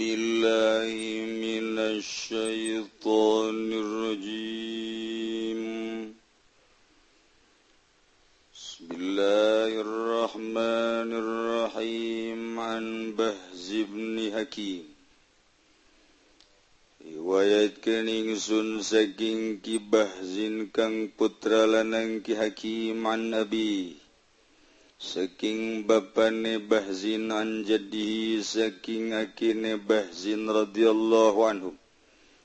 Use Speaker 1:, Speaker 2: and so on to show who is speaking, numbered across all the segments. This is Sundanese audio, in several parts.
Speaker 1: بالله من الشيطان الرجيم بسم الله الرحمن الرحيم عن بهز بن حكيم riwayat kening sun saking ki bahzin kang putra lanang ki hakim an nabi Saking bapane Bahzin an jadi saking akine Bahzin radhiyallahu anhum.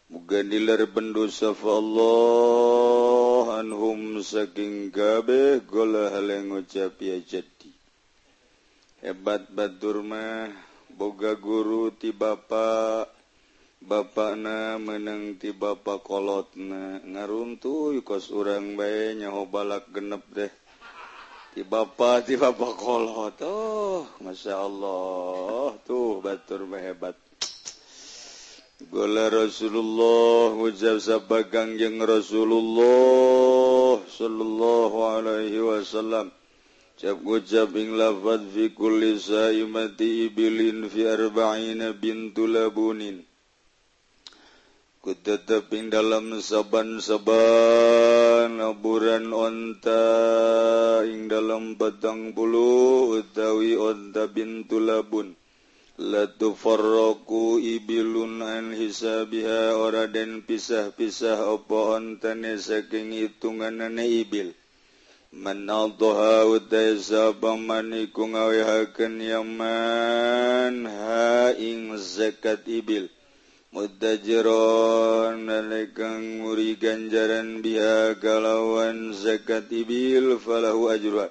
Speaker 1: Muga dilar pendosa fa Allah anhum saking kabeh golah hale ngucap ya jadi. Hebat batur mah boga guru ti bapak Bapakna menang ti bapak kolotna ngaruntuy kos urang bae nyaho balak genep deh. di Bapak di Bapak kolot. Oh Masya Allah. Tuh batur hebat. Gola Rasulullah ucap sabagang jeng Rasulullah Sallallahu alaihi wasallam. Cap ucap ing lafad fi kulli sa'imati ibilin fi arba'ina bintu labunin. kuteteping dalam saban-saban naburan onta ing dalam batang bulu utawi onta bintulabun Latufarroku ibilun an hisabiha ora den pisah-pisah apa ontane saking hitunganane ibil. Manadha utai sapamaniku ngawihaken yaman ha ing zakat ibil. mudajeron nalekang muri ganjaran biha kalawan zakat ibil falahu ajruha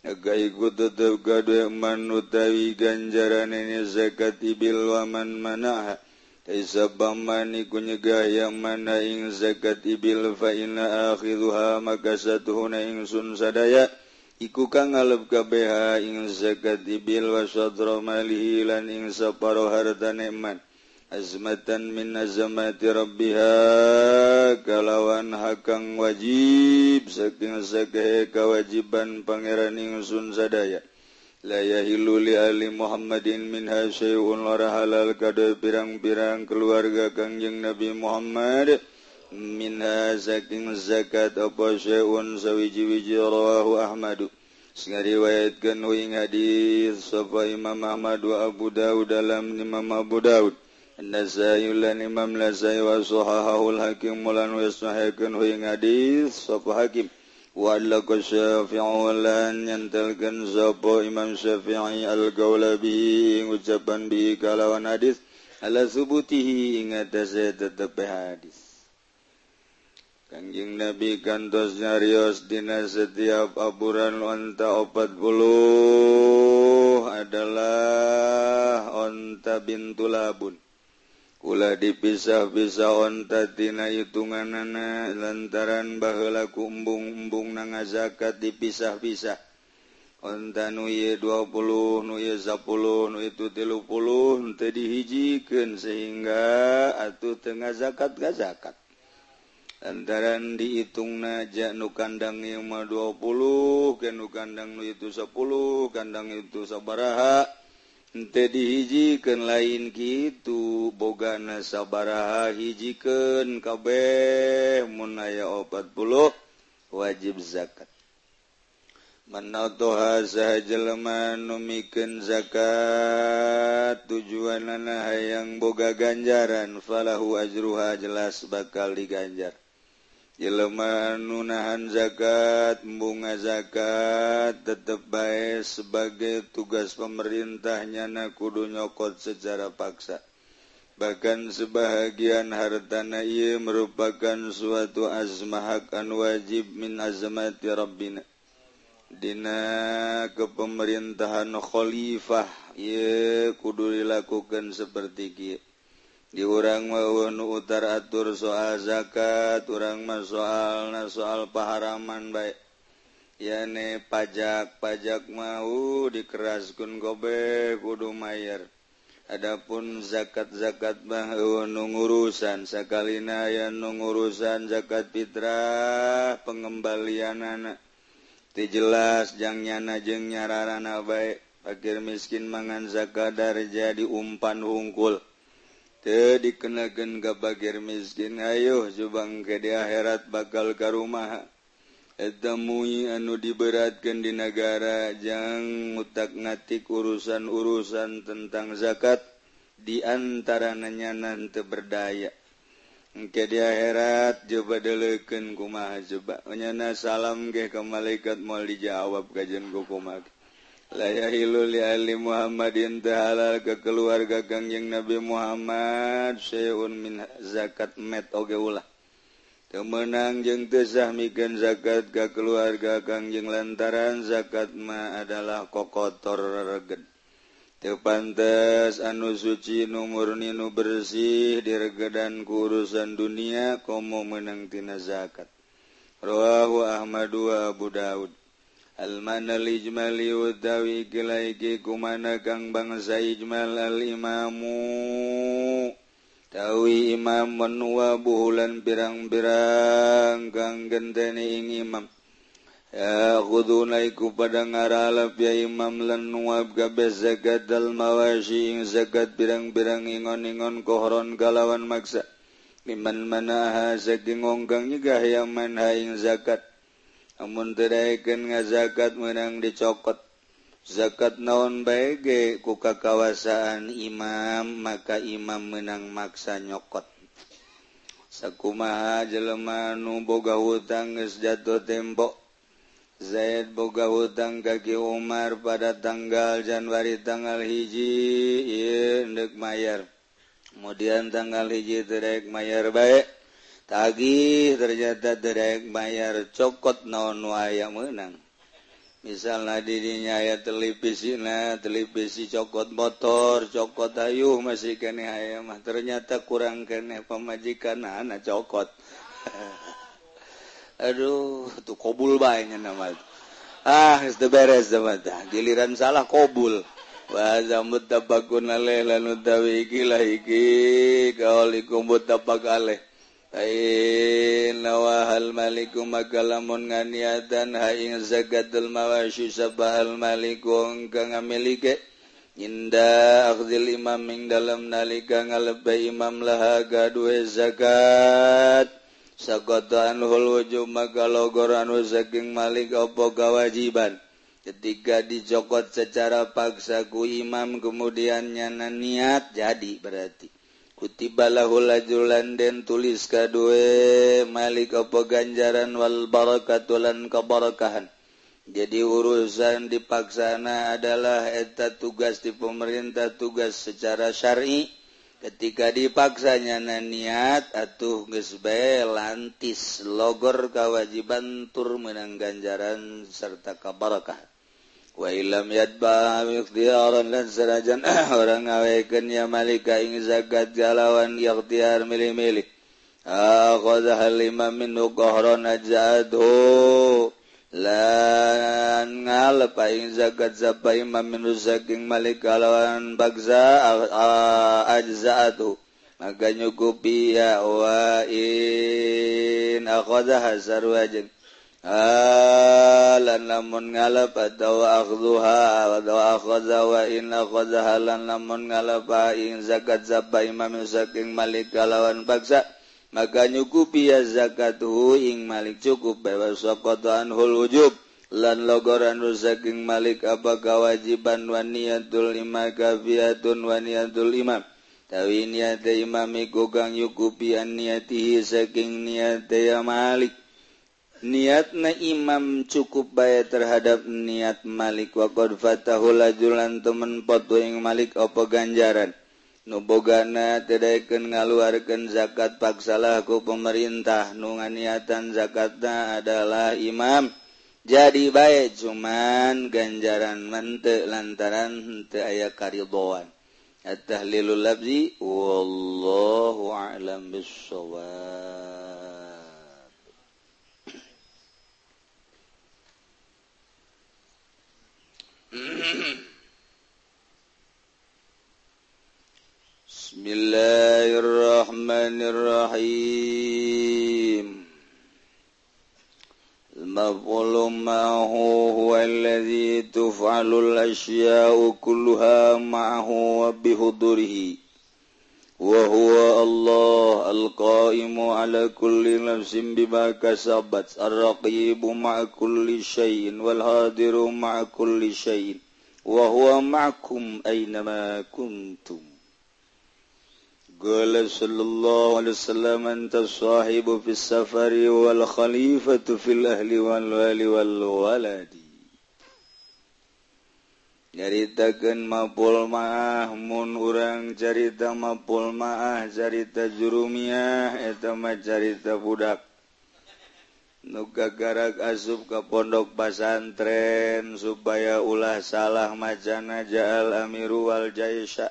Speaker 1: Aga ikut tetap gaduh man utawi ganjaran ini zakat ibil waman manaha Taisa baman iku nyegah yang mana ing zakat ibil fa inna akhiruha maka satuhuna ingsun sadaya. Iku kang ngalep kabeha ing zakat ibil wa sadra malihi lan ing saparo harta nikmat azmatan min azamati rabbiha kalawan hakang wajib saking sakehe kewajiban pangeran ingsun sadaya la yahilu li ali Muhammadin minha syai'un lara halal kada pirang-pirang keluarga Kangjeng Nabi Muhammad minha saking zakat apa syai'un sawiji-wiji rawahu Ahmadu Sehingga riwayatkan huing hadis Sofa Imam Ahmad wa Abu Daud dalam Imam Abu Daud Imam Hakim? Nyantelkan zapo Imam Syafi'i al-Gaulabi ucapan bi kalawan hadis. Ala subutihi ingatase tetep hadis. Kanjing Nabi kantos nyarios dina setiap aburan onta opat puluh adalah onta bintulabun. Kula dipisah-pisah ontatina hitungan hitunganana lantaran bahla kumbung-embung nanga zakat dipisah-pisah. Onta nuye 20 nuye 10 nu itu 30 te dihijikan sehingga atuh tengah zakat ga zakat. lantaran dihitung najak nu kandang yang 20 ke nu kandang nu itu 10 kandang itu sabaraha. dihijikan lain gitu boga nasabaraha hijiken kabeh munaya opat puluh wajib zakat. Menautoha saha numiken zakat zakat tujuanana hayang boga ganjaran falahu ajruha jelas bakal diganjar. Ileman nunahan zakat, bunga zakat, tetap baik sebagai tugas pemerintahnya na kudu nyokot secara paksa. Bahkan sebahagian hartana ia merupakan suatu azmahak an wajib min azmati Rabbina. Dina kepemerintahan khalifah ia kudu dilakukan seperti kia. di urang wawunu utar atur soal zakat urang mas soal na soal paharaman baik yane pajak pajak mau dikeraskun gobe kudu mayer Adapun zakat-zakat bahunu nungurusan sakalina yang nungurusan zakat fitrah pengembalian anak ti jelas jangan najeng nyararana baik fakir miskin mangan zakat darja diumpan hungkul dikenagen gabagir miskin Ayo subang ke di akhirat bakal karumaha. Mui anu diberatkan di negara jangan mutak ngatik urusan-urusan tentang zakat diantara nanyanan teberdaya ke di akhirat coba deleken kuma jebaknyana salam ke ke malaikat mau dijawab kajjan gokomak layahilul Ali Muhammadin taala ke keluarga Kangjeng Nabi Muhammad Syun min zakat met oge ulah. Kemenang jeung tesah mikan zakat ke keluarga Kangjeng lantaran zakat ma adalah kokotor reged teu anu suci nu murni nu bersih diregedan ku urusan dunia komo menang tina zakat. Rawahu Ahmad wa Abu Daud Almanlijmalidawi gelaigi kumana kang bangsaijmal al-imamu. Tawi imam menua bulan pirang-birang kang genteni ing imam. Ya khudunaiku pada ngaralap ya imam lan nuab gabe zakat dal mawashi ing zakat birang-birang ingon-ingon kohron kalawan maksa. Miman manaha saking ongkang nyegah yang manha ing zakat. namun nga zakat menang dicokot. Zakat naon baik eh, kuka kawasaan imam maka imam menang maksa nyokot. Sakumaha jelemanu boga hutang jatuh tembok. Zaid boga hutang kaki Umar pada tanggal Januari tanggal hiji ndek mayar. Kemudian tanggal hiji terek mayar baik tagih ternyata derek bayar cokot naon waya menang misal dirinya ya televisi nah televisi cokot motor cokot ayuh masih kene ayam mah. Ternyata kurang kene pemajikan anak cokot. Aduh tuh kobul banyak nama ah itu beres sama giliran salah kobul. Wazamut tabakun aleh lanu tawi iki lah iki. Kaulikum butabak aleh. nawahal Malikum magalamun nganiatan haing zakatul mawasyu sabahal maliku engkang ngamilike. Inda akhdil imam ing dalam nalika ngalebay imam laha gaduhe zakat. Sakota anhul wujub magalogoran saking malik opo kewajiban ketika dicokot secara paksa ku imam kemudian nyana niat jadi berarti. kutibalahulajulan den tulis kadue Malik apa ganjaran wal barakatulan kebarakahan jadi urusan dipaksana adalah eta tugas di pemerintah tugas secara syari. Ketika dipaksanya na niat atuh gesbe lantis logor kewajiban tur menang ganjaran serta kebarakahan Walam yadba ikhtiaran dan serajan orang ngawaikannya malika ing zakat galawan ikhtiar milih-milih. Akhazah lima min kohron ajadhu. Lan ngalep ing zakat zapa imam min saking malika galawan bagza ajza'atu. Maka nyukupi ya wa in akhazah. lan lamun ngalap atau akhduha atau akhadha wa in akhadha lan lamun ngalap ing zakat zaba imam saking malik kalawan paksa. Maka nyukupi ya zakatuhu ing malik cukup bebas sokotan hul wujub. Lan logoran saking malik apa kewajiban waniatul imam kafiyatun waniatul imam. Tawi niat imam iku kang nyukupi an niatihi saking niat ya malik. niatna imam cukup bay terhadap niat Malik. Wafatahlan temen foto yang Malik opo ganjaran? Nubogana tidakken ngaluarkan zakat paksalahku pemerintah. Nunga niatan zakatnya adalah imam. Jadi baik cuman ganjaran mente lantaran te aya kariboan at-tahlilul labzi wallahu a'lam bissawab بسم الله الرحمن الرحيم. المظلوم معه هو الذي تفعل الأشياء كلها معه وبحضوره. وهو الله القائم على كل نفس بما كسبت الرقيب مع كل شيء والهادر مع كل شيء وهو معكم أينما كنتم. قال صلى الله عليه وسلم أنت الصاحب في السفر والخليفة في الأهل والوال والولد. nyaritakan mapul maahmun urang carita mapul maah carita jurumiah etama carita budak. Nugagarak asub ke pondok pasantren supaya ulah salah macana jaal amiru wal jaisya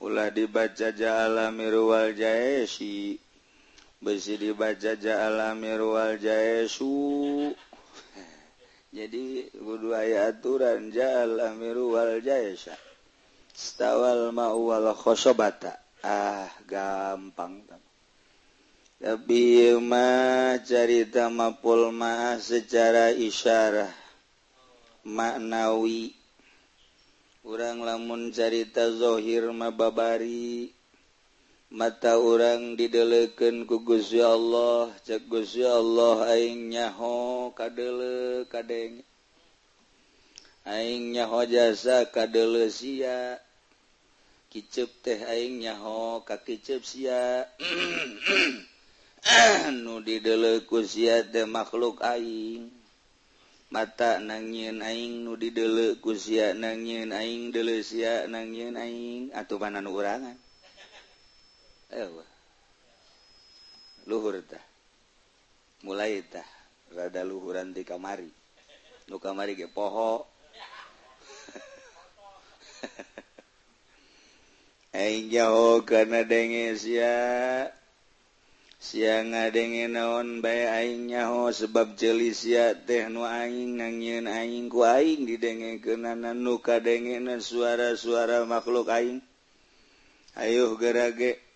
Speaker 1: ulah dibaca jaal amirual jaisi besi dibaca jaal amirual jaesu jadi kudu aya aturan jal amiru wal jaisha. Stawal ma'u wal khosobata. Ah gampang tapi ma carita mapul ma secara isyarah maknawi. Kurang lamun carita zohir mababari mata orang dideleken kugus ya Allah cegus ya Allah aing nyaho kadele kadeng. Aing nyaho jasa kadele sia. Kicep teh aing nyaho ka kicep sia. Nu dideleku sia teh makhluk aing. Mata nangin aing nu dideleku sia nangin aing dele sia nangin aing. Atuh panan urangan. luhurtah mulaiitah rada luhuran di kamari. Nu kamari ge poho. Aing jauh karena denge sia. Siang ngadenge naon bae aing nyaho sebab jeli sia teh nu aing nangieun aing ku aing didengekeunana nu kadengena suara-suara makhluk aing. Ayuh gerage.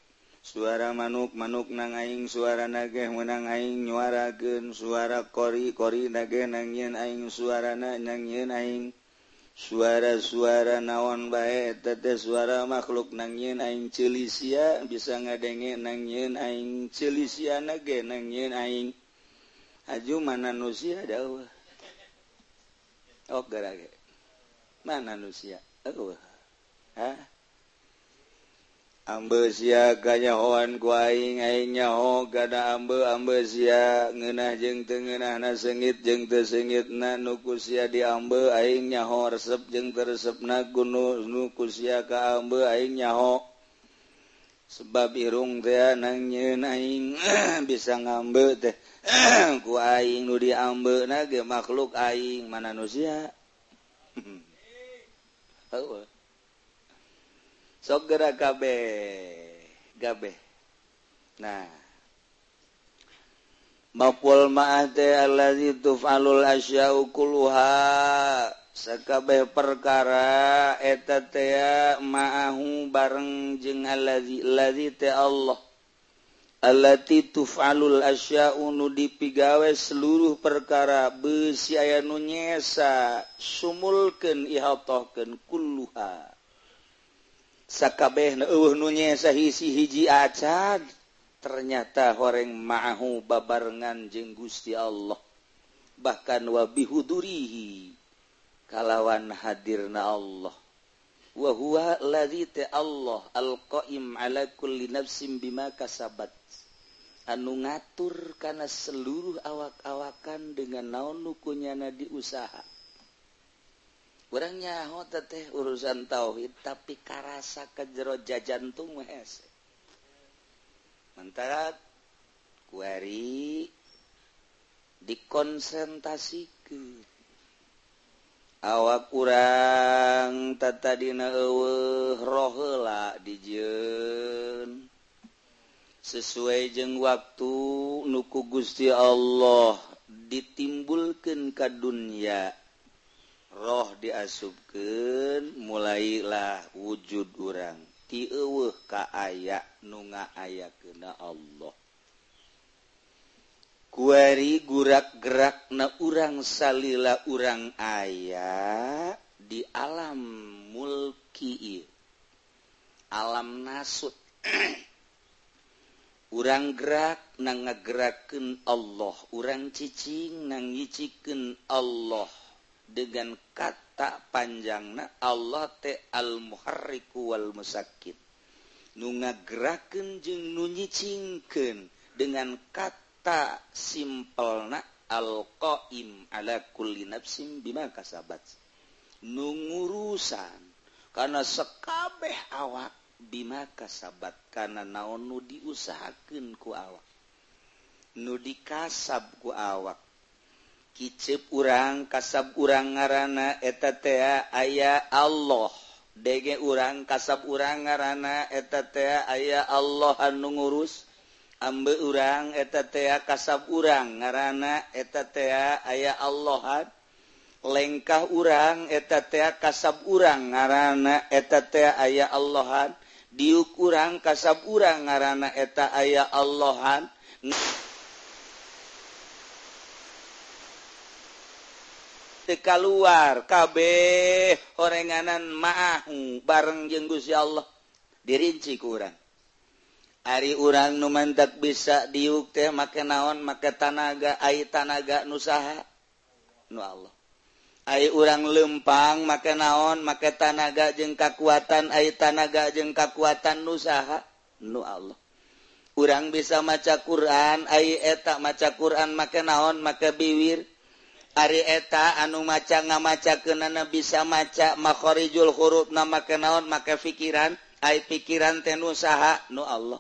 Speaker 1: suara manuk-manuk nangaing suara nageh menangaing nyuaragen suara kori-kori nageh nangin aing suarana nangin aing. Suara-suara naon bae tete suara makhluk nangin aing. Celisia bisa ngadenge nangin aing. Celisia nage nangin aing. Aju mana nusia dawa oh gara mana nusia? Oh ha ambe sia kanyahoan kuing nyaho gada ambe ambezia ngenah jeng tengenah na sengit jeng tesengit na nukusia di ambe aing nyaho resep jeng teresep na gunu nukusia ka ambe aing nyaho. Sebab irung teh nang nyeun aing bisa ngambe teh ku aing nu diambe na ge makhluk aing mana nusia sogera kabe gabe nah. Mapul ma'ate allazi tuf'alul asya'u kulluha. Sakabeh perkara eta teh ma'ahu bareng jeung allazi allazi teh Allah. Allati tuf'alul asya'u nu dipigawe seluruh perkara beusi aya nu nyesa sumulkeun ihatahkeun kulluha. sakabeh nunya sahisi hiji acad ternyata horeng ma'ahu babarengan jeung Gusti Allah. Bahkan wa bihudurihi kalawan hadirna Allah. Wa huwa ladzi ta Allah alqaim ala kulli nafsin bima kasabat. Anu ngatur kana seluruh awak-awakan dengan naon nukunyana di usaha kurangnya hot teh urusan tauhid tapi karasa ke jero jajantung wes mentara kuari dikonsentrasi ke awak kurang tata dina eueuh rohela dijeun sesuai jeung waktu nuku Gusti Allah ditimbulkeun ka dunya. roh diasubken mulailah wujud urang. Tiwuh ka aya nunga aya kena Allah.
Speaker 2: Kuari gurak-gerak na urang salila urang aya di alam mulki alam nasut. Urang gerak na ngegeraken Allah. Urang cicing na ngiciken Allah. dengan kata panjangna Allah te al muharriku wal musakid nu ngagerakeun jeung nu nyicingkeun dengan kata simpelna al qaim ala kulli nafsin bima kasabat. Nungurusan karena sekabeh awak bima kasabat karena naon nu diusahakeun ku awak. Nu dikasab ku awak kicep urang kasab urang ngaranana eteta aya Allah. Dege urang kasab urang ngaranana eteta aya Allah anu ngurus. Ambe urang eteta kasab urang ngaranana eteta aya Allahan lengkah urang eteta kasab urang ngaranana eteta aya Allahan diuk urang kasab urang ngaranana eta aya Allahan teka luar KB orenganan mahu bareng jenggus ya Allah. Dirinci kurang Ari urang nu mantak bisa diuk teh make naon make tanaga ai tanaga nusaha nu Allah. Ay urang lempang make naon make tanaga jeung kakuatan ai tanaga jeung kakuatan nusaha nu Allah. Urang bisa maca Quran ay eta maca Quran make naon make biwir? Ari eta anu maca nga maca kenana bisa maca makhorijul huruf nama naon maka pikiran ay pikiran ten nusaha nu Allah.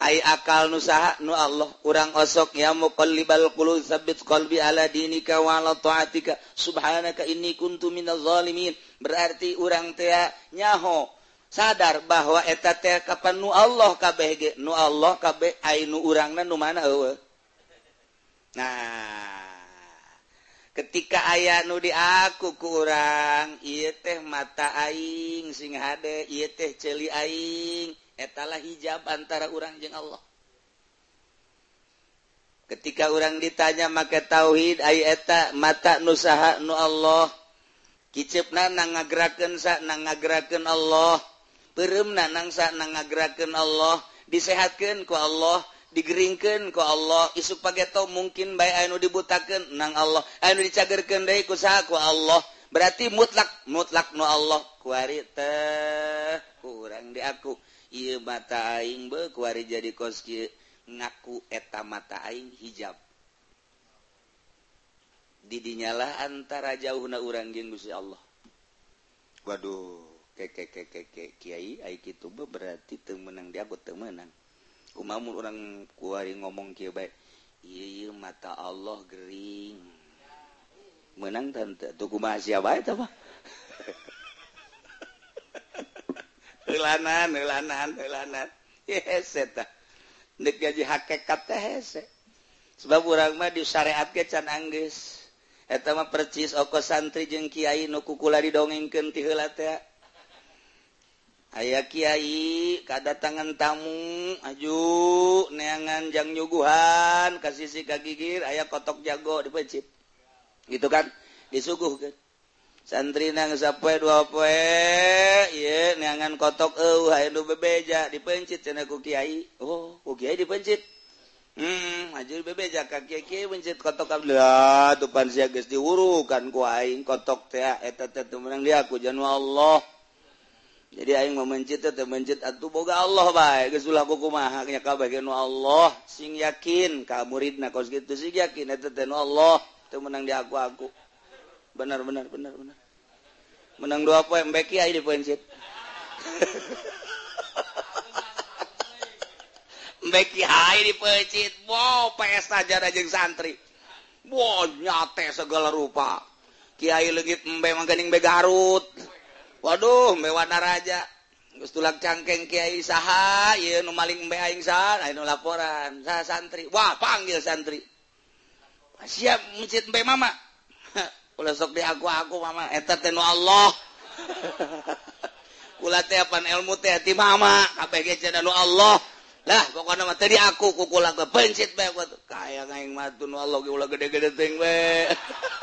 Speaker 2: Ay akal nusaha nu Allah. Urang osok ya muqallibal qulub sabbit qalbi ala dinika wa ala taatika. Subhanaka inni kuntu minaz zalimin. Berarti urang teh nyaho sadar bahwa eta teh kapan nu Allah kabeh ge. Nu Allah kabeh ay nu urangna nu mana eueuh nah. ketika aya nu di aku kurang ia teh mata aing sing hade ia teh celi aing etalah hijab antara orang jeung Allah. Ketika orang ditanya maka tauhid ay eta mata nusaha nu Allah. Kicipna na ngagerakeun sa nang ngagerakeun Allah. Pereumna nangsa nang ngagerakeun Allah. Disehatkeun ku Allah. digeringkan ke Allah isuk pageto mungkin baik anu dibutakan nang Allah. Anu dicagerkan dari kusaha ku Allah. Berarti mutlak mutlak nu Allah. Kuari teh kurang di aku. Iya mata aing be kuari jadi koski ngaku eta mata aing hijab. Didinyalah antara jauhna urang jeung Gusti Allah. Waduh keke keke keke kiai ai kitu berarti teu menang di aku teu menang. umamun orang kuari ngomong kieu bae ieu mata Allah gering. Menang tante tuku mahasiswa bae tah mah heulanan heulanan heulanan hese tah nek gaji hakikat teh hese sebab urang mah di syariat disyariatkeun can anggeus eta mah percis oko santri jeung kiai nu kukula didongengkeun ti heula teh. aya Kyai kedatangan tamu. Aju neangan jang nyuguhan ke sisi kagigir aya kotok jago dipecip gitu kan? Disuguh kan santri nang sapoe dua poe ye neangan kotok eueuh haye nu bebeja dipencit cenah ku kiai. Oh ku kiai dipencit hmm maju bebeja ka kiai kiai pencit kotok abdullah tu pan sia geus diwurukan ku aing kotok teh eta teh menang dia ku janwa Allah. jadi aing memencit teh mencit atuh boga Allah bae geus ulah kumaha nya ka bagian Allah sing yakin ka muridna kos kitu sing yakin eta teh Allah teu menang di aku aku benar benar benar benar. Menang dua poin beki aing dipencit Beki hai dipencit wow pesta jada jeung santri. Wow nyate segala rupa. Kiai legit embe mangkening be Garut. Waduh mewana raja tulang cangkeng Kyai saha maling laporan. Saha santri. Wah panggil santri. Siap mencit Mbe Mama. Ulah sok di aku aku Mama. Eta tenu Allah. Kula teh pan ilmu teh ti Mama. Kabeh ge cenah Allah. Lah pokoknya mah tadi aku kukula ke pencit bae kayak ngaing matun Allah ge ulah gede-gede ting bae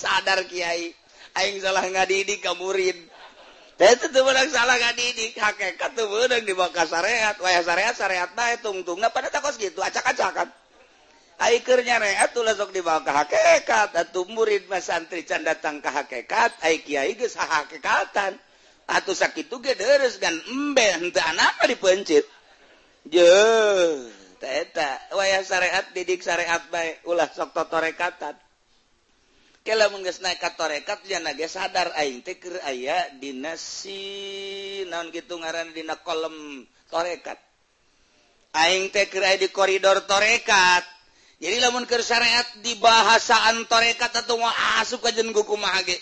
Speaker 2: sadar kiai. Aing salah ngadidik ka murid. Tuh menang salah ngadidik. Hakikat tuh menang di bawah syariat wayah syariat syariat bae tungtungna pada takos gitu. Acak-acakan Aikernya reat tuh sok dibawa ke hakikat atau murid mas santri can datang ke hakikat ai kiai geus hakikatan atau sakit itu ge deres kan embe. Henteu apa dipencit je eta wayah syariat didik syariat bae. Ulah sok totorekatan torekat sadar aya dinasi naon gitu ngarandina kolom torekat. Aing teh di koridor torekat. Jadi lamun ke syariat di bahasaan torekat atau mau asup ke kumaha ge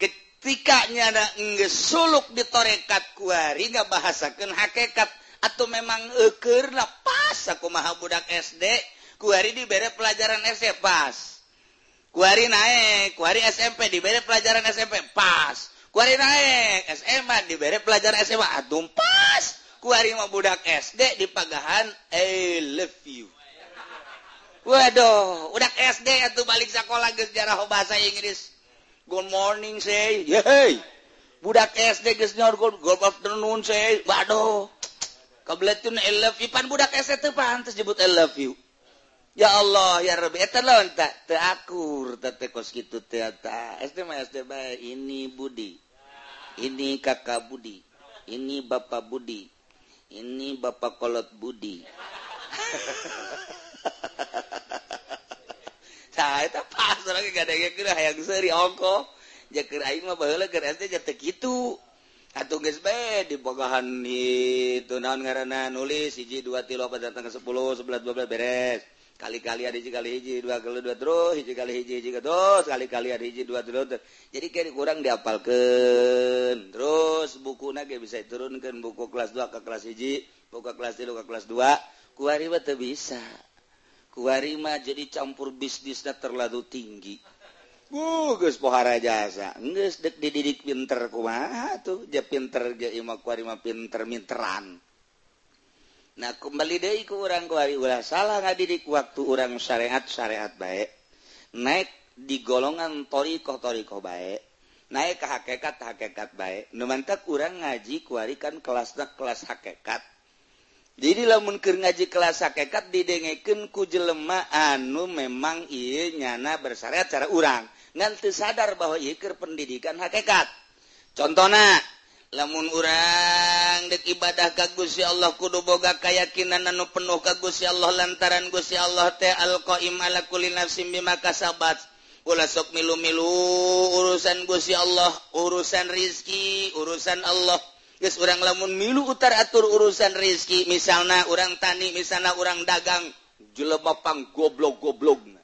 Speaker 2: ketika nyada nggak suluk di torekat kuari nggak bahasakan hakikat atau memang eker lah pas aku maha budak SD kuari diberi pelajaran SD pas. kuari naik kuari SMP diberi pelajaran SMP pas. Kuari naik SMA diberi pelajaran SMA aduh pas. Kuari mau budak SD di pagahan I love you. Waduh udah SD atau balik sekolah ke sejarah bahasa Inggris. Good morning say. Hey. Budak SD geus nyor good good afternoon say. Waduh. Kebetulan I love you. Pan budak SD tuh pantas jebut I love you. ya Allah ya Rabbi. Eh, Eta lawan tak teakur tete kos gitu teata SD mah SD bae ini Budi. Ini kakak Budi. Ini bapak Budi. Ini bapak kolot Budi. Nah itu pas orang gak ada yang kira yang seri ongko. Jakir aing mah baheula keur SD jatuh kitu atuh geus bae di bogahan itu naon ngaranna nulis hiji dua tilu apa datang ke sepuluh sebelas dua belas beres. kali-kali ada kali hiji dua kali dua terus hiji kali hiji hiji terus kali-kali ada hiji dua terus jadi kayak kurang diapalkan. Terus buku naga bisa turunkan buku kelas dua ke kelas hiji buku kelas tiga ke kelas dua. Kuari mah bisa. Kuari mah jadi campur bisnisnya terlalu tinggi. Gugus pohara jasa, nges dek dididik pinter kumaha tuh, dia pinter dia ima kuari mah pinter minteran. Nah kembali deh ku orang kuari ulah salah ngadidik waktu orang syariat syariat baik naik di golongan toriko toriko baik naik ke hakikat hakikat baik numantak orang ngaji kuarikan kan nak kelas hakikat. jadi lamun keur ngaji kelas hakikat didengekeun ku jelema anu memang ieu nyana bersyariat cara urang ngan teu sadar bahwa ieu keur pendidikan hakikat. contohna lamun urang dek ibadah ka Gusti Allah kudu boga keyakinan anu penuh ka Gusti Allah lantaran Gusti Allah teh alqaim ala kulli nafsin bima kasabat. Ulah sok milu-milu urusan Gusti Allah urusan Rizki urusan Allah. Geus orang lamun milu utar atur urusan Rizki misalnya orang tani misalnya orang dagang jelebapang goblok-goblok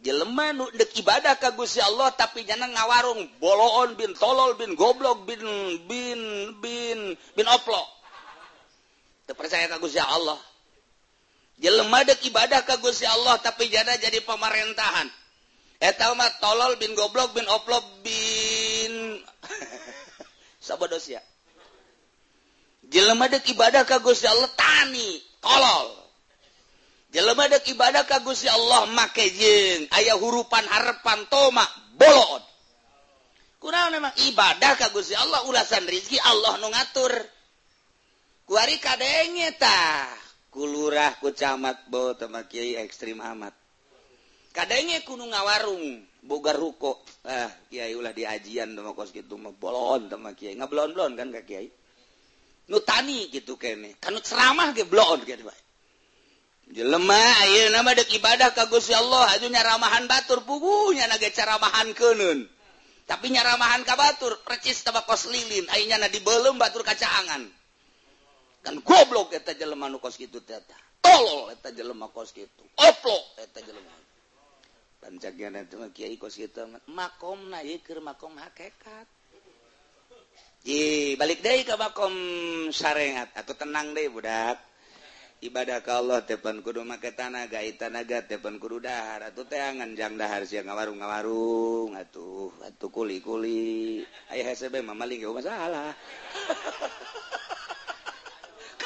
Speaker 2: jelema nu dek ibadah ka Gusti Allah tapi jangan ngawarung. Boloon bin tolol bin goblok bin bin bin bin oplo. Teu percaya ka Gusti Allah. Jelema dek ibadah ka Gusti Allah tapi jangan jadi pemerintahan. Eh, Eta mah tolol bin goblok bin oplo bin. Sabodos ya. Jelema dek ibadah ka Gusti Allah tani tolol. jelemadak ibadah kagus ya Allah make jeng. Ayah hurupan harepan toma bolot. Kurang memang ibadah kagus ya Allah ulasan rizki Allah nu ngatur. Kuari kadenge ta? Kulurah kucamat bo sama kiai ekstrim amat. Kadenge kudu ngawarung boga ruko. Ah kiai ulah di ajian sama kos gitu mah bolon sama kiai. Ngablon-blon kan ka kiai? Nu tani gitu kene kanut ceramah ge blon gitu bae jelemah nama ibadah kagus Gusti Allah. Ajunya ramahan batur pugunya naga cara keun tapi nyaramahan ka batur percis tabak kos lilin. Akhirnya na dibelum batur kacaangan. Kan goblok eta jelema nu kos kitu teh tolol eta jelema kos kitu. Oplok eta jelema. Dan cagian mah kiai kos kitu makomna ieu keur makom hakekat. Ih, balik deui ka makom sarengat. Atau tenang deui budak. ibadah ke Allah tepan kudu make tanaga tanaga tepan kudu dahar. Atuh teangan jang dahar si ngawarung ngawarung atuh atuh kuli kuli ayah hesebe mamaling ge masalah.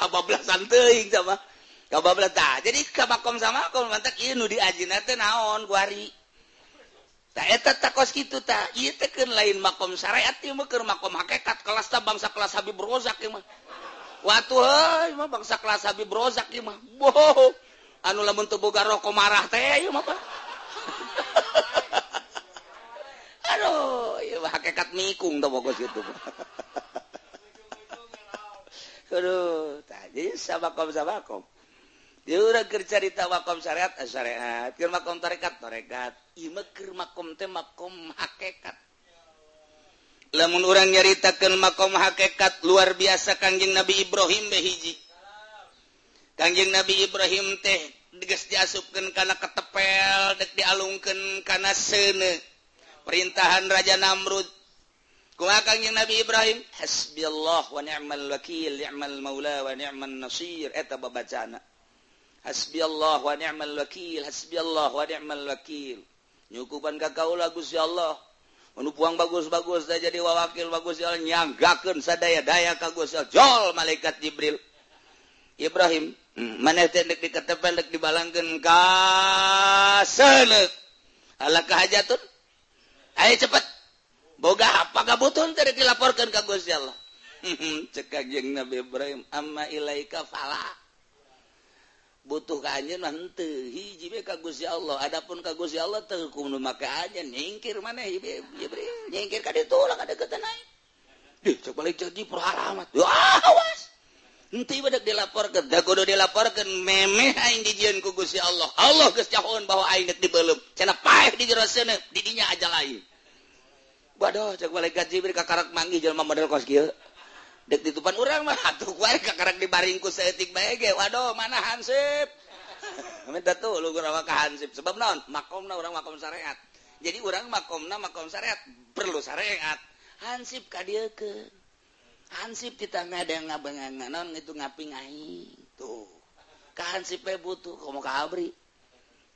Speaker 2: Kabablasan teuing sama kabablas tah. Jadi kabakom sama aku mantak ieu nu diajina teh naon kuari. Tak eta takos kitu tah ieu teh lain makom syariat ieu mah keur makom hakikat. Kelas ta bangsa kelas Habib Rozak ieu mah. Watuh bangsa kelas Habib Rozak mah boh anu lamun teu boga rokok marah teh ieu mah Aduh, ieu mah hakikat mikung tah bagus kitu. Aduh, tadi sabakom sabakom. Dia udah keur carita makom syariat eh, syariat, keur makom tarekat tarekat, Ima mah keur makom teh makom hakikat. lamun orang nyaritakan makom hakekat luar biasa Kangjeng Nabi Ibrahim behiji Kangjeng Nabi Ibrahim teh geus diasupkan karena ketepel dek dialungkan karena sene perintahan Raja Namrud. Kuma Kangjeng Nabi Ibrahim? Hasbillah wa ni'mal wakil ni'mal maula wa ni'man nasir. Eh, Eta babacana. Hasbillah wa ni'mal wakil hasbillah wa ni'mal wakil. Nyukupan ka kaula Gusti Allah. menupuang bagus-bagus da jadi wawakil bagus nyanggakeun sadaya-daya ka Gusti jol malaikat Jibril. Ibrahim hmm, maneh tendek diketepel pendek dibalangkeun ka seuneuk ala kahajatun ayo cepet. Boga apa kabutuhan tadi dilaporkan ka Gusti Allah cek Nabi Ibrahim amma ilaika falah butuh keanjin mah henteu hiji we ka Gusti Allah adapun ka Gusti Allah teu kudu make aja nyingkir maneh Jibril nyingkir ka ditu lah ka deukeuteun Dih, cek balik cek di peralamat. Wah, awas. Nanti badak dilaporkan. Dah kudu dilaporkan. Memeh aing dijian ku Gusti Allah. Allah geus jahoan bahwa aing nek dibelum. Cenah paeh di jero didinya aja lain. Waduh, cek balik gaji jibril ka manggih jelema model kos kieu. dek ditupan orang mah. Atuh kuari di dibaringku seetik bae ge? Waduh mana hansip? Minta tuh lu rawa ka hansip. Sebab naon? Makomna urang makom syariat. Jadi urang makomna makom syariat perlu syariat. Hansip ka dieu ke? Hansip kita ada yang ngabengang naon itu ngaping aing tuh. Ka hansip butuh komo ka abri?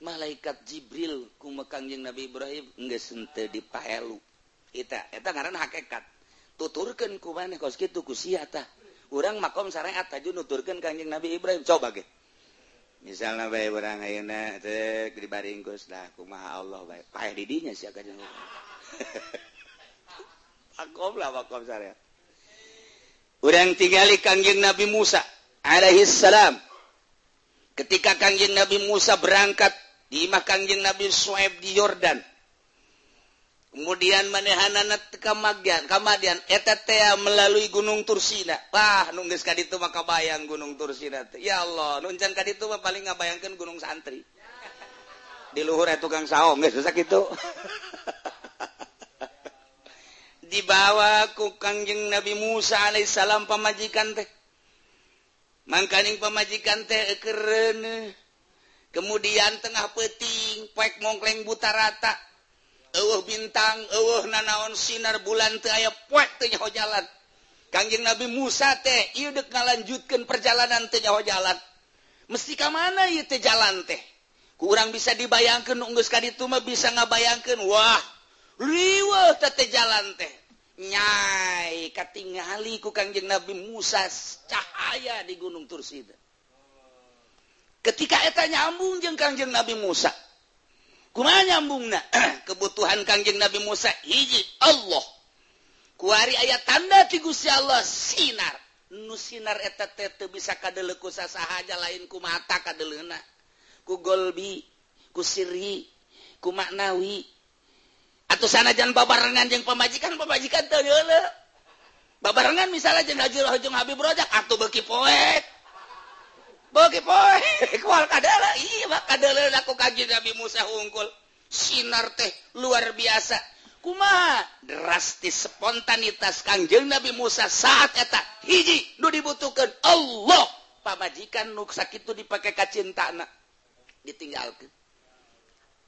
Speaker 2: Malaikat jibril ku mekangjing nabi ibrahim geus henteu dipaelu. Eta eta karena hakikat tuturkan ku maneh kaos kitu ku sia. Urang makom syariat aja nuturkeun Kanjeng Nabi Ibrahim coba ge. Misalnya bae urang ayeuna teh di Gus lah kumaha Allah bae. Pae di dinya sia Kanjeng. makom lah makom syariat. Urang tingali Kanjeng Nabi Musa alaihi salam. Ketika Kanjeng Nabi Musa berangkat di imah Kanjeng Nabi suhaib di Yordan kemudian manehanan kemadian kemadian ETT melalui Gunung Tursina. Wah nungges ka itu maka bayang Gunung Tursina ya Allah nuncan ka itu paling ngabayangkan Gunung Santri. Di luhur ya tukang saung geus susah gitu dibawa ku Kangjeng Nabi Musa alaihissalam pamajikan teh. Mangkaning pamajikan teh keren kemudian tengah peting pek mongkleng buta rata. eueuh bintang eueuh nanaon sinar bulan aya poho jalan. Kangjeng Nabi Musa teh lanjutkan perjalanan tenyaho jalan. Mesti ka mana itu jalan teh? Kurang bisa dibayangkan unggus ka itu mah bisa ngabayangkan wah riwa teh jalan teh. Nyai katingali ku Kangjeng Nabi Musa cahaya di Gunung Tursida ketika eta nyambung jeung Kanjeng Nabi Musa kuma nyambung kebutuhan Kangjeng Nabi Musa hiji Allah. Kuari ayat tanda ti Gusti Allah sinar. Nu sinar eta teh teu bisa kadeleku sasaha lain ku mata kadeleuna ku golbi ku sirhi ku maknawi. Atau sanajan babarengan jeung pamajikan pamajikan teu heula babarengan misalnya jeung Haji Hojong Habib Rojak atau beki poek. Nabi Musa ungkul sinar teh luar biasa. Kuma drastis spontanitas Kangjeng Nabi Musa saat eta hiji Nu dibutuhkan Allah. Pamajikan nu itu dipakai kacinta anak ditinggalkan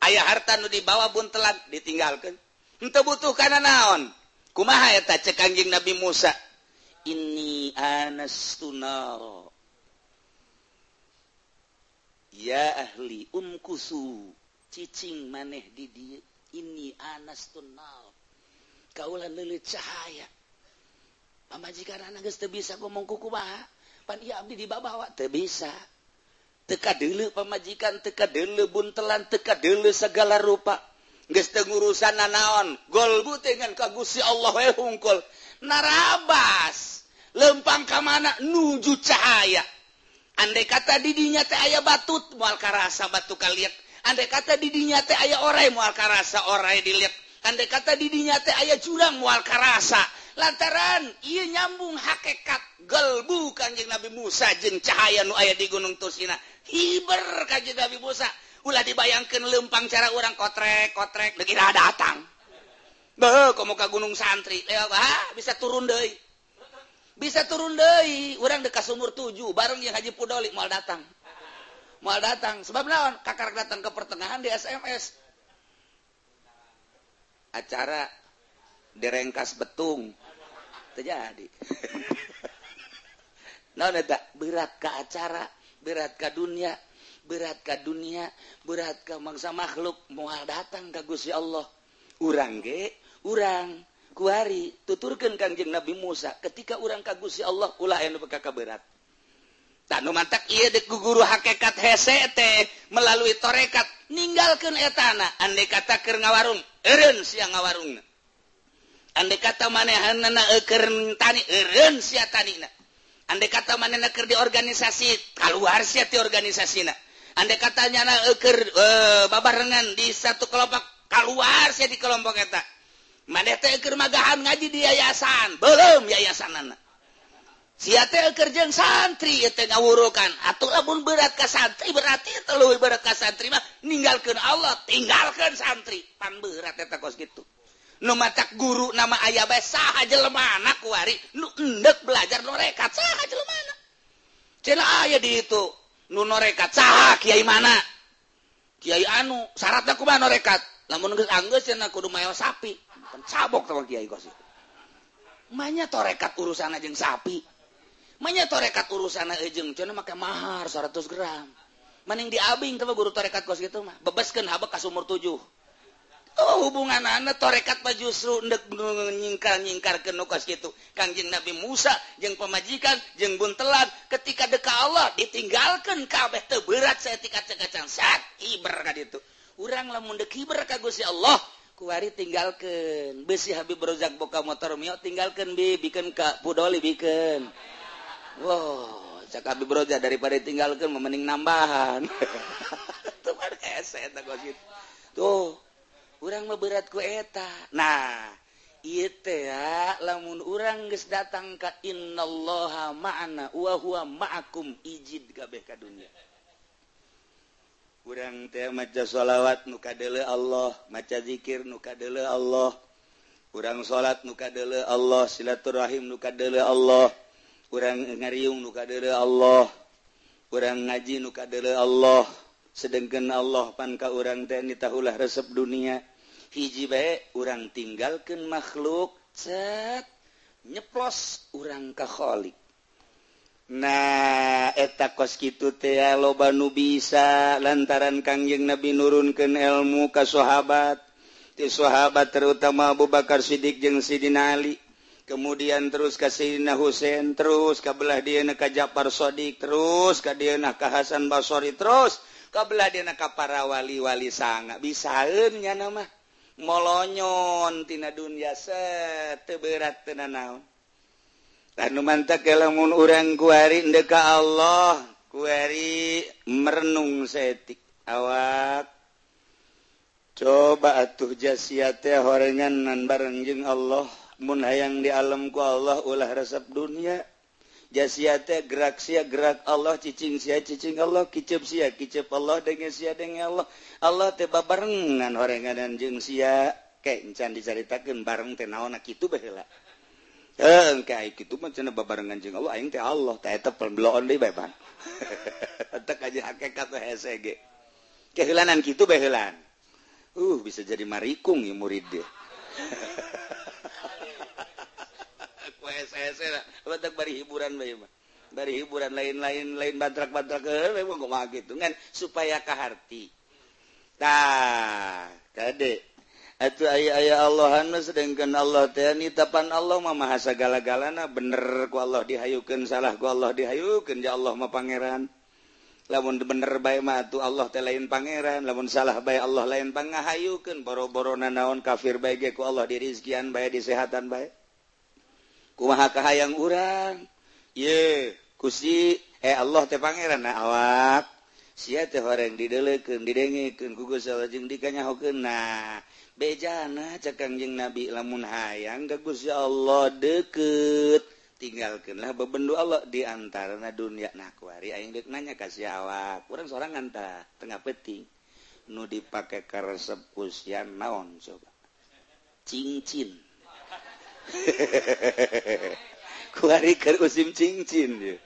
Speaker 2: ayah harta Nu dibawa buntelan ditinggalkan untuk butuh karena naon? Kumaha eta cek Kangjeng Nabi Musa? Ini anastunaro ya ahli umkusu. Cicing maneh di dia. Ini anas tunal kaulah lele cahaya. Pamajikan anak geus bisa ngomong kuku bah pan iya abdi dibawa bisa. Teka dulu pemajikan teka dulu buntelan teka dulu segala rupa. Geus teu ngurusan nanaon golbu dengan kagusi Allah we hungkul. Narabas. Lempang ka mana? Nuju cahaya andai kata didinya teh aya batut moal karasa batu kaliat andai kata didinya teh aya orai moal karasa orai dilihat andai kata didinya teh aya jurang moal karasa. Lantaran ia nyambung hakekat gelbu kanjeng Nabi Musa jeung cahaya nu aya di Gunung Tusina. Hiber kanjeng Nabi Musa. Ulah dibayangkan lempang cara orang kotrek kotrek begini datang. Beuh, kamu ke gunung santri, Lewat, ah, bisa turun deh. bisa turun Dei orang dekas sumur 7 bareng yang Haji Pudolik mau datang. Mau datang sebab lawan kakak datang ke pertengahan di SMS acara direngkas betung. Terjadi nah eta? Berat ke acara berat ke dunia berat ke dunia berat ke mangsa makhluk. Mual datang ke Gusti Allah. Urang ge urang. kuari tuturkan Kangjeng Nabi Musa ketika orang kagusi Allah ulah anu bekaka berat tanu mantak iya dek guru hakikat hesete melalui torekat ninggalkan etana. Andai kata ker ngawarung eren siang ngawarung andai kata manehanna eker tani eren sia tanina. Andai kata manehna ker di organisasi keluar sia ti organisasina. Andai katanya na eker e, eh, babarengan di satu kelompok keluar sia di kelompok eta. manehkermagahan ngaji di yayasan? Belum yayasan anak si kerjeng santri ngawurukan. Ataulah pun berat ke santri berarti telu berat ke santri mah. Ninggalkan Allah tinggalkan santri. Pan berat eta kos gitu. Nu matak guru nama ayah bae saha jelema kuari nu endek belajar norekat saha jelema cina aya di itu. Nu norekat saha kiai mana? Kiai anu syaratna kumaha norekat. Lamun geus anggeus cenah kudu mayo sapi sabok Kyai Manya torekat urusan jeung sapi. Manya torekat urusan jeung cenah make mahar 100 gram. Maning diabing tapi guru torekat kos gitu mah. Bebaskan habak ka umur 7 Oh, hubungan anak torekat mah justru ndek nyingkar nyingkar ke nukas gitu kangjeng Nabi Musa jeng pemajikan jeng buntelan ketika deka Allah ditinggalkan kabeh teu berat saya tika cekacan sak hiber ka itu. urang lamun dek hiber ka Gusti Allah kuari tinggalkan besi Habib Rozak boka motor mio tinggalkan bi bikin kak pudoli bikin wow cak Habib Rozak daripada tinggalkan memening nambahan. Tuh kan tuh kurang beberat ku eta. Nah itu ya lamun orang guys datang ke innallaha ma'ana wa huwa ma'akum ijid kabeh ka dunya kurang teh maca sholawat nukadele Allah maca dzikir nukadele Allah. Kurang salat nukadele Allah silaturahim nukadele Allah. Kurang ngariung nukadele Allah. Kurang ngaji nukadele Allah. Sedangkan Allah panka urang teh nitahulah resep dunia. Hiji baik urang tinggalkan makhluk set nyeplos urang kaholik Nah eta koskitu tea loba nu bisa lantaran Kangjeng Nabi nurunken elmu ka sahabat. Ti sahabat terutama Abu Bakar Siddiq jeung Sidina Ali. Kemudian terus ka Sidina Husain terus ka dia ka Ja'far Shadiq terus ka dieuna ka Hasan Basri terus ka belah dieuna ka para wali-wali sanga. Bisaeun nya mah molonyon tina dunya seteu berat teu naon mantap kelamun orang kuari deka Allah kuari merenung setik. Awak coba atuh jasiate horengan nan bareng jeung Allah. Mun hayang di alamku Allah ulah resep dunia. Jasiate gerak sia gerak Allah cicing sia cicing Allah kicep sia kicep Allah dengan sia dengan Allah. Allah teh babarengan horengan jeung sia. Kayak encan diceritakeun bareng teh naon kitu baheula barengan Allah. Allah kehilangan gitu belan uh bisa jadi marikung ya murid dia bari hiburan dari hiburan lain-lain lain bantrak-bantrak eh, gitu kan? Supaya kahati nah kadek Atuh aya-aya Allah sedangkan Allah teni tapan Allah mama segala-galana. Bener ku Allah dihayukan salah ku Allah dihayukan ya Allah mah pangeran. Lamun bener baik mah tuh Allah teh lain pangeran. Lamun salah baik Allah lain pangahayukeun boro-boro nanaon kafir baik ge ku Allah dirizkian bae baik bae. Baik kumaha kahayang urang. Ye kusi eh Allah teh pangeran na awak. Sia teh horeng dideuleukeun didengekeun ku Gusti Allah jeung dikanyahokeun nah. bejana cekangjeng nabi lamun hayang gagus ya Allah deket. Tinggalkanlah bebendu Allah diantara dunia. Nakwari aing dek nanya kasih awak. Kurang seorang nganta tengah peti nu dipakai karesep kusian naon coba. Cincin. Kuari keur usim cincin ya.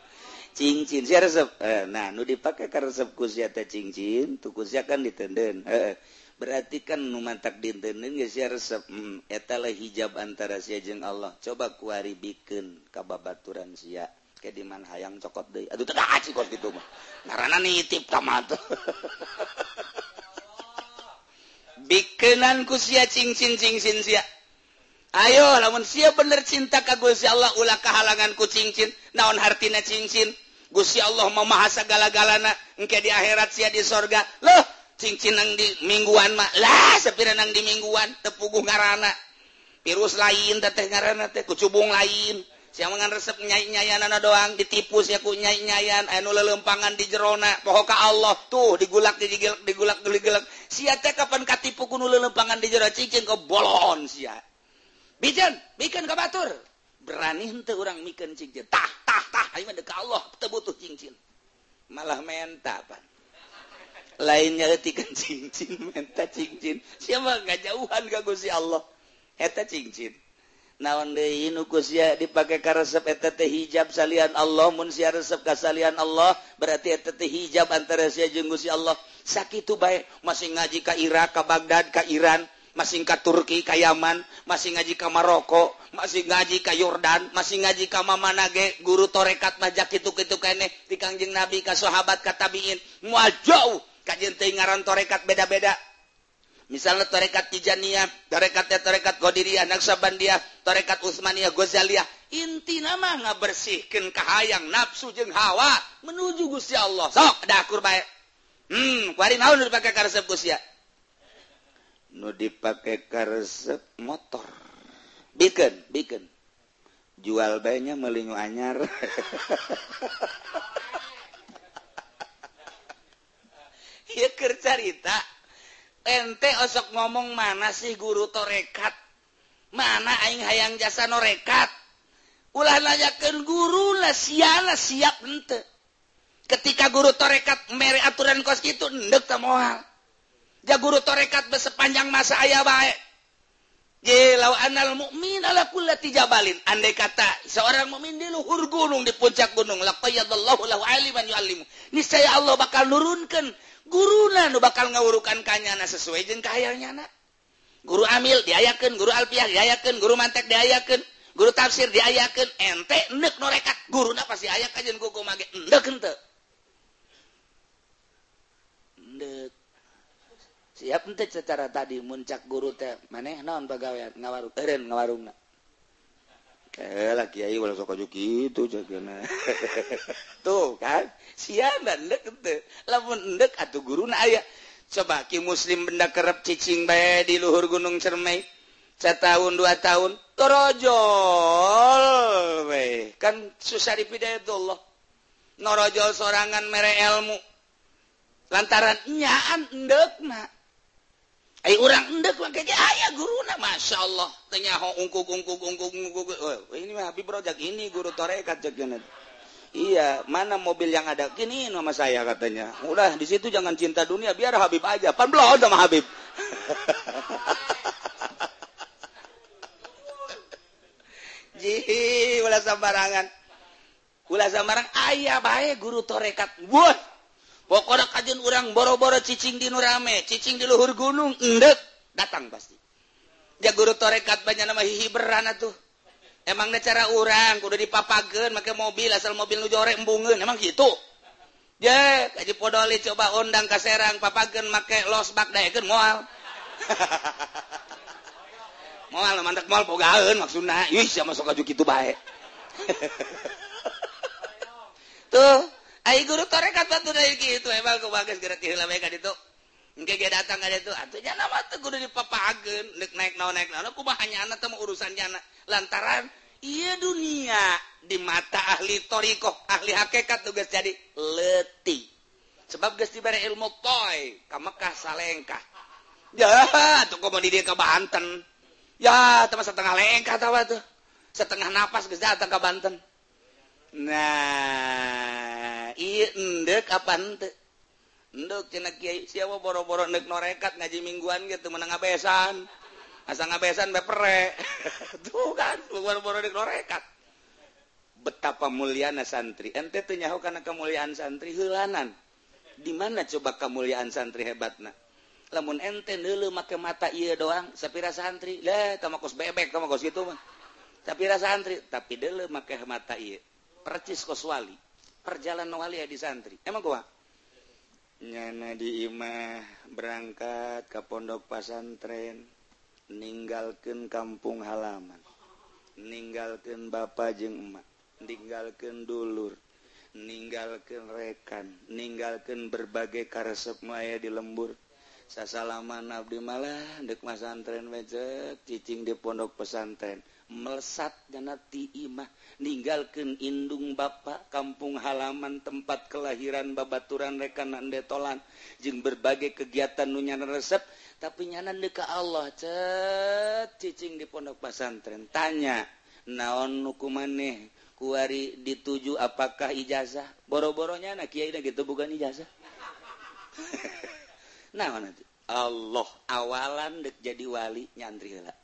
Speaker 2: Cincin si resep. Eh, nah nu dipakai karesep kusia teh cincin tu kusia kan ditenden. Eh. berarti kan numantak dintenin resep. Hmm, etala hijab antara siajeng Allah. Coba kuari bikin kababaturan sia. Ke di mana hayang cokot deh aduh tetap aci kok gitu mah. Karena nitip kamatu bikinan ku sia cincin cincin sia. Ayo lamun sia bener cinta ka Gusti Allah ulah kahalangan ku cincin. Naon hartina cincin? Gusti Allah Maha segala-galana. Engke di akhirat sia di sorga. Loh cincin nang di mingguan mah. Lah sepira nang di mingguan tepugu ngarana. Virus lain teteh ngarana teh kucubung lain. Siapa ngan resep nyai nyayan anak doang ditipu ya ku nyai nyayan anu lelempangan di jerona pohoka Allah. Tuh digulak digilak digulak digulak sia teh kapan katipu kuno lelempangan di jerona cincin ke bolon sia. Bijan bikin ke batur. Berani henteu orang mikan cincin. Tah tah tah. Ayo deuk Allah teu butuh cincin. Malah menta pan lainnya lainnyakan cincin menta cincin. Siapa nggak jauhan gak gusi Allah. Eta cincin. Naon desia dipakai karesep teh hijab salian Allah mun sia resep kasalian Allah berarti eta teh hijab antara sia jeung Gusti Allah. Sakit baik masih ngaji ka Irak ka Baghdad ka Iran masih ka Turki Kayaman masih ngaji ka Maroko masih ngaji ka Yordan masih ngaji ka Mamanage guru torekat majak itu-kitu kene di Kangjeng Nabi ka sahabat katabiin mua jauh moal jauh ngaran torekat beda-beda. Misalnya torekat Tijaniah torekat-torekat Qdiriyah Naksaban dia torekat Utsmania Ghazaliah inti nama nggak bersihkan kahayang nafsu jeng hawa menuju Gusti Allah. Sok dakur baik hmm kuari naon dipakai karesep Gusti nu dipakai karesep motor. Bikin bikin. Jual baiknya melingu anyar carita. Ente osok ngomong mana sih guru torekat mana aing hayang jasa norekat ulah layakan guru lah siala siap ente. Ketika guru torekat mere aturan kos itu endek moal. Ja guru torekat sepanjang masa ayah baik Jelau anal mukmin ala kullati jabalin. Andai kata seorang mukmin di luhur gunung di puncak gunung laqayyadallahu lahu aliman yuallimu. Niscaya Allah bakal nurunkan guruna nu bakal ngawurukan kanyana sesuai jeung kaayanya guru amil diayakeun guru alpiah diayakeun guru mantek diayakeun guru tafsir diayakeun ente nek norekat guru na pasti ayak aja kuku mage endek ente. Endek. Siap ente secara tadi muncak guru teh maneh naon pegawai ngawarung eren ngawarungna. Kayak kiai wala sok gitu jagana tuh kan? siadandek atuh guru aya. Coba Ki muslim benda kerep ccing bay di luhur gunung Cermai. Sa tahun dua tahun. Torojol we. kan susah dipidayatullah norojol sorangan mere ilmu. Lantaran nyaan endek na. Ay, orang endek makanya ayah guru na masya Allah. Tanya ungkuk ungkuk ungkuk ungkuk. Oh, ini mah Habib Rojak ini guru torekat jaganat iya mana mobil yang ada? Kini nama saya katanya. Udah di situ jangan cinta dunia biar Habib aja. Pan belum sama Habib. Ji, ulah sembarangan. Ulah sembarang ayah baik guru torekat. Wah, pokoknya kajian orang boro-boro cicing di nurame cicing di luhur gunung endek. Datang pasti. Dia guru torekat banyak nama hihi berana tuh emangnya cara orang udah dipapagen make mobil asal mobil nu jorek embungeun. Emang gitu? Ya kaji podoli coba undang ke Serang papagen make los bak dayakeun moal. Moal mantek moal bogaeun maksudna. Ih sama sok aju kitu bae. Tuh ai guru torekat batu dari kitu emang ku bagus gerak kieu lah bae ka ditu? datang ka ditu atuh nya nama teu kudu dipapageun nek naik naon naik naon. Kumaha hanya anak teh urusan jana lantaran iya dunia di mata ahli toriko ahli hakikat tugas jadi letih. Sebab geus dibere ilmu toy ka Mekah salengkah. Ya tuh komo di dia ke Banten. Ya teman setengah lengkah tawa tuh setengah napas geus datang ke Banten. Nah iya endek apa ente Nduk cina kiai siapa boro-boro ndek norekat ngaji mingguan gitu menang abesan. Asa ngabesan bepere. Tuh kan boro-boro ndek norekat. Betapa muliana santri. Ente teu nyaho kana kemuliaan santri heulanan. Di mana coba kemuliaan santri hebatna? Lamun ente dulu make mata ieu doang sapira santri. Lah tamakos bebek tamakos gitu mah. Sapira santri tapi dulu make mata ieu. Percis kos wali. Perjalanan wali ya di santri. Emang gua? nyana dimah berangkat ke pondok pasantren meninggalkan kampung halaman meninggalkan Bapak jengma meninggalkan dulur meninggalkan rekan meninggalkan berbagai karesep maya di lembur. Sasalaman Abdi malah dek masantren wecet cicing di pondok pesantren. melesat dannatimah ninggalkan Indung Bapak kampung halaman tempat kelahiran babaturan rekanan detolan. Jeung berbagai kegiatan nunyana resep tapi nyanan deka Allah cet cicing di pondok pesantren. Tanya naon hukumaneh kuari dituju apakah ijazah? Boro-boronya anak Kyai gitu bukan ijazah. Nah Allah awalan dek jadi wali nyantri lah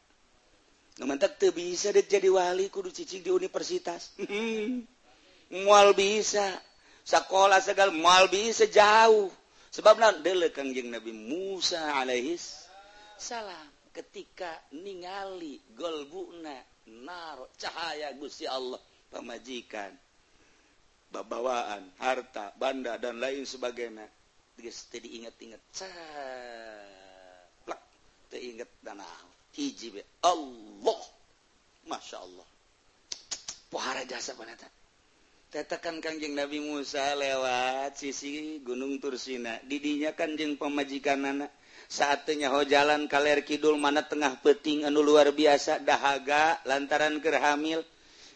Speaker 2: bisa jadi wali kudu cicing di universitas. Mual bisa. Sekolah segala mual bisa jauh. Sebab dele kangjeng Nabi Musa alaihis salam. Ketika ningali golbuna naro cahaya Gusti Allah pemajikan babawaan harta banda dan lain sebagainya. Geus teu diinget-inget plak teu inget danah hiji be Allah. Masya Allah. Pohara jasa panata. Tetakan kanjeng Nabi Musa lewat sisi Gunung Tursina. Didinya kanjeng pemajikan anak saatnya ho jalan kaler Kidul mana tengah peting anu luar biasa. Dahaga lantaran gerhamil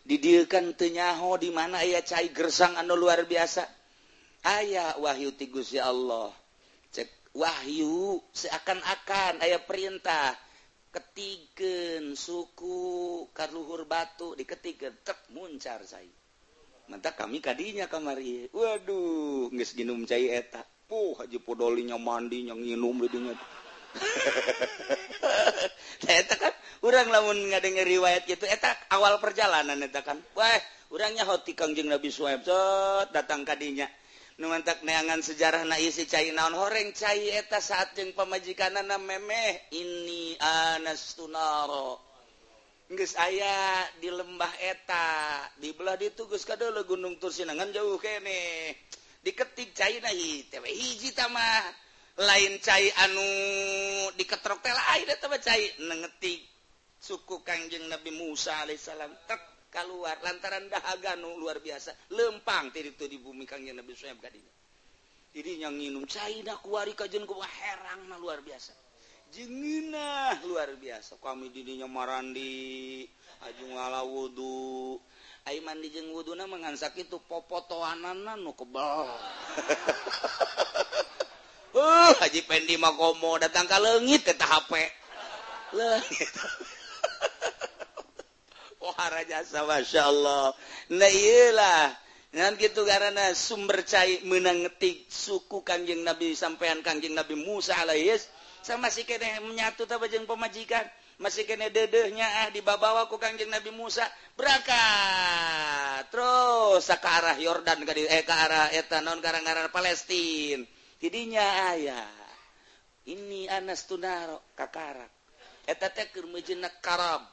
Speaker 2: didikan tenyaho di mana ia cai gersang anu luar biasa. Ayaah wahyu tigus ya Allah. Cek wahyu seakan-akan aya perintah. ketigen suku Karluhur Batu diketigen tek muncar saya mantap kami kadinya kamari. Waduh nges ginum cai eta. Puh haji podolinya mandi yang nginum lidinya eta kan orang lamun ngadenge riwayat gitu eta awal perjalanan eta kan. Wah orangnya hoti kangjeng Nabi Suhaib datang kadinya. numantak neangan sejarah na isi cair naon? Horeng cai eta saat yang pemajikan na memeh. Ini anas tunaro Nges ayah di lembah eta. Dibelah ditugas ka dulu gunung Tursinangan jauh kene. Diketik cair na hiji tamah lain cair anu diketrok tela air eta cair nengetik suku kangjeng Nabi Musa alaihissalam. Tek. keluar lantaran dahaga nu luar biasa. Lempang tadi itu di bumi kang Nabi Suhaib kadinya jadi yang nginum China kuari kajen ku herang nah luar biasa. Jengina luar biasa. Kami didinya marandi aju ngala wudu. Ai mandi jeung wuduna mangan sakit tu popotoanana nu kebal. Uh, Haji Pendi mah komo datang ka leungit ke HP. Leungit. pohara jasa Masya Allah. Nailah Ngan gitu karena sumber cair menangetik suku Kanjeng Nabi sampeyan Kanjeng Nabi Musa alaihis sama masih kene menyatu ta jeung pemajikan masih kene dedehnya ah dibabawa ku Kanjeng Nabi Musa. Berangkat. Terus ke arah Yordan ke eh ke arah eta non karang-karang Palestina tidinya ah, aya ini Anas Tunaro kakarak eta teh keur karab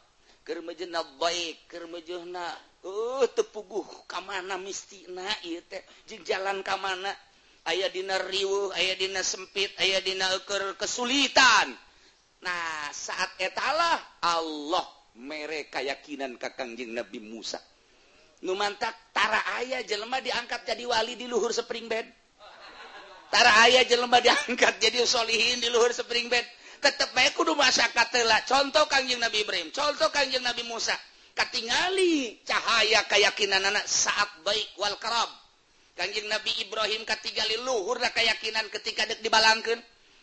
Speaker 2: kermejena baik kermejena uh, tepuguh kamana mistina teh jeung jalan kamana. Aya dina riuh aya dina sempit aya dina keur kesulitan. Nah saat etalah Allah mere keyakinan Kakangjing Nabi Musa. Nu mantak tara aya jelema diangkat jadi wali di luhur spring bed. Tara aya jelema diangkat jadi solihin di luhur spring bed. tetap baik kudu masyarakat tela contoh kanjeng Nabi Ibrahim contoh kanjeng Nabi Musa. Katingali cahaya keyakinan anak saat baik wal karab kanjeng Nabi Ibrahim katingali luhurlah keyakinan ketika dek dibalangkan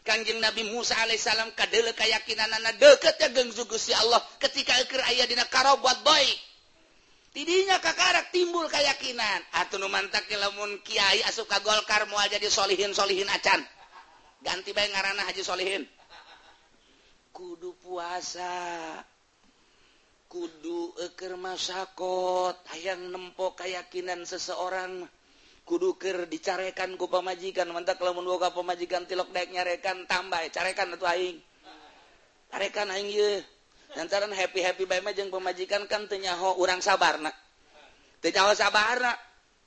Speaker 2: kanjeng Nabi Musa alaihissalam kadele keyakinan anak deket ya gengzu Gusti Allah ketika ikir ayah dina karob buat baik. Tidinya kakarak timbul keyakinan atau numantak lamun kiai asuka golkar mau jadi solihin solihin acan. Ganti bae ngarana haji solihin. kudu puasa. Kudu eker masakot. Hayang nempok keyakinan seseorang. Kuduker dicarekan ku pemajikan mantap lamun boga pemajikan tilok daek nyarekan tambah carekan atau aing. Carekan aing ye lantaran happy happy bae mah jeung pemajikan kan teu nyaho urang sabarna. Teu nyaho sabarna.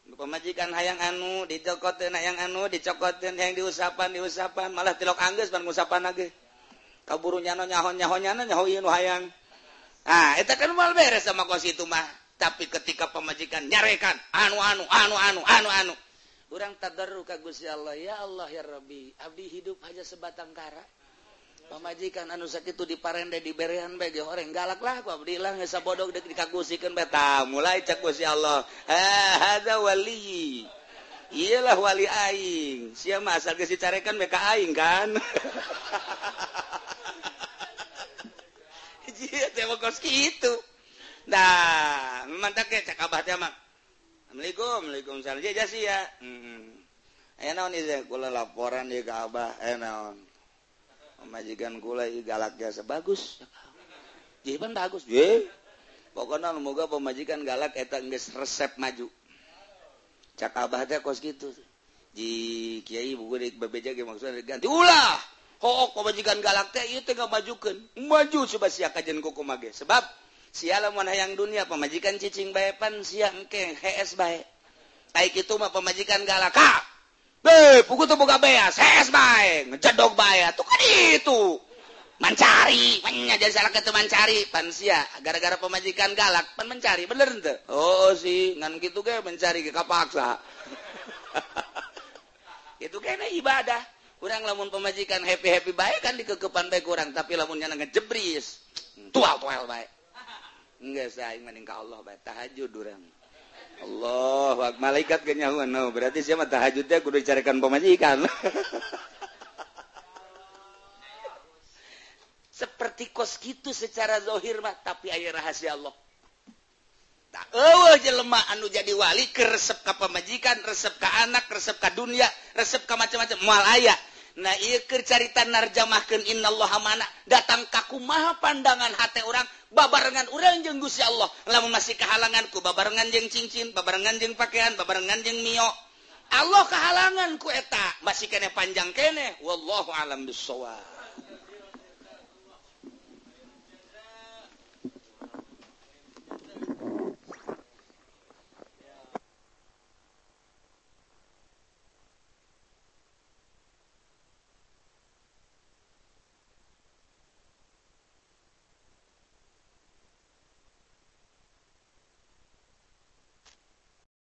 Speaker 2: Pemajikan hayang anu dicokoteun hayang anu dicokoteun hayang diusapan diusapan. Malah tilok angges pan ngusapan lagi burunya hayang ah, beres sama kos itu mah. Tapi ketika pemajikan nyarekan anu anu anu anu anu anu. Orang tadaru ka Gusti Allah ya Allah ya Rabbi abdi hidup aja sebatang kara. Pemajikan anu sakitu diparende diberian bae ge horeng galak lah ku abdi lah geus sabodog deuk dikagusikeun bae mulai cek Gusti Allah. Eh, ha hadza wali. Iyalah wali aing. Sia mah asal geus dicarekan bae ka aing kan. gitu. Nah mantak ya abah mak assalamualaikum assalamualaikum salam ya sih ya. Hmm. eh naon izin kula laporan ya ka abah eh naon? Majikan kula galak jasa bagus. Jiban bagus. Ye. Pokoknya moga pemajikan galak eta geus resep maju. Cak abah teh kos gitu. Di kiai buku deui bebeja ge maksudna ganti ulah! ho galak teh itu nggak majukan maju coba si kajian kuku mage. Sebab sialan mana yang dunia pemajikan cicing baepan siang ke HS bae. Kayak itu mah pemajikan galak. Kak be puku tuh buka beas HS bae. Ngecedok bae tuh kan itu. Mencari jadi salah ketu mencari pansia gara-gara pemajikan galak pan mencari bener ente? Oh sih ngan gitu ke mencari ke kapaksa. Itu kayaknya ibadah. kurang lamun pemajikan happy happy baik kan dikekepan baik kurang tapi lamunnya ngejebris. Tual tual baik enggak saya mending ke Allah baik tahajud durang Allah malaikat kenyahuan no oh, berarti siapa tahajudnya kudu dicarikan pemajikan. Seperti kos gitu secara zohir mah tapi ayah rahasia Allah. Eueuh jelema anu jadi wali ke resep ka pemajikan resep ka anak resep ka dunia resep ka macam-macam ieu nah carita narjamahkeun innallaha mana? Datang kaku maha pandangan hati orang babarengan urang jeung Gusti Allah. Lamun masih kehalanganku babarengan jeung cincin babarengan jeung pakaian babarengan jeung mio. Allah kehalangan kueta masih kene panjang kene. Wallahu alam bisawab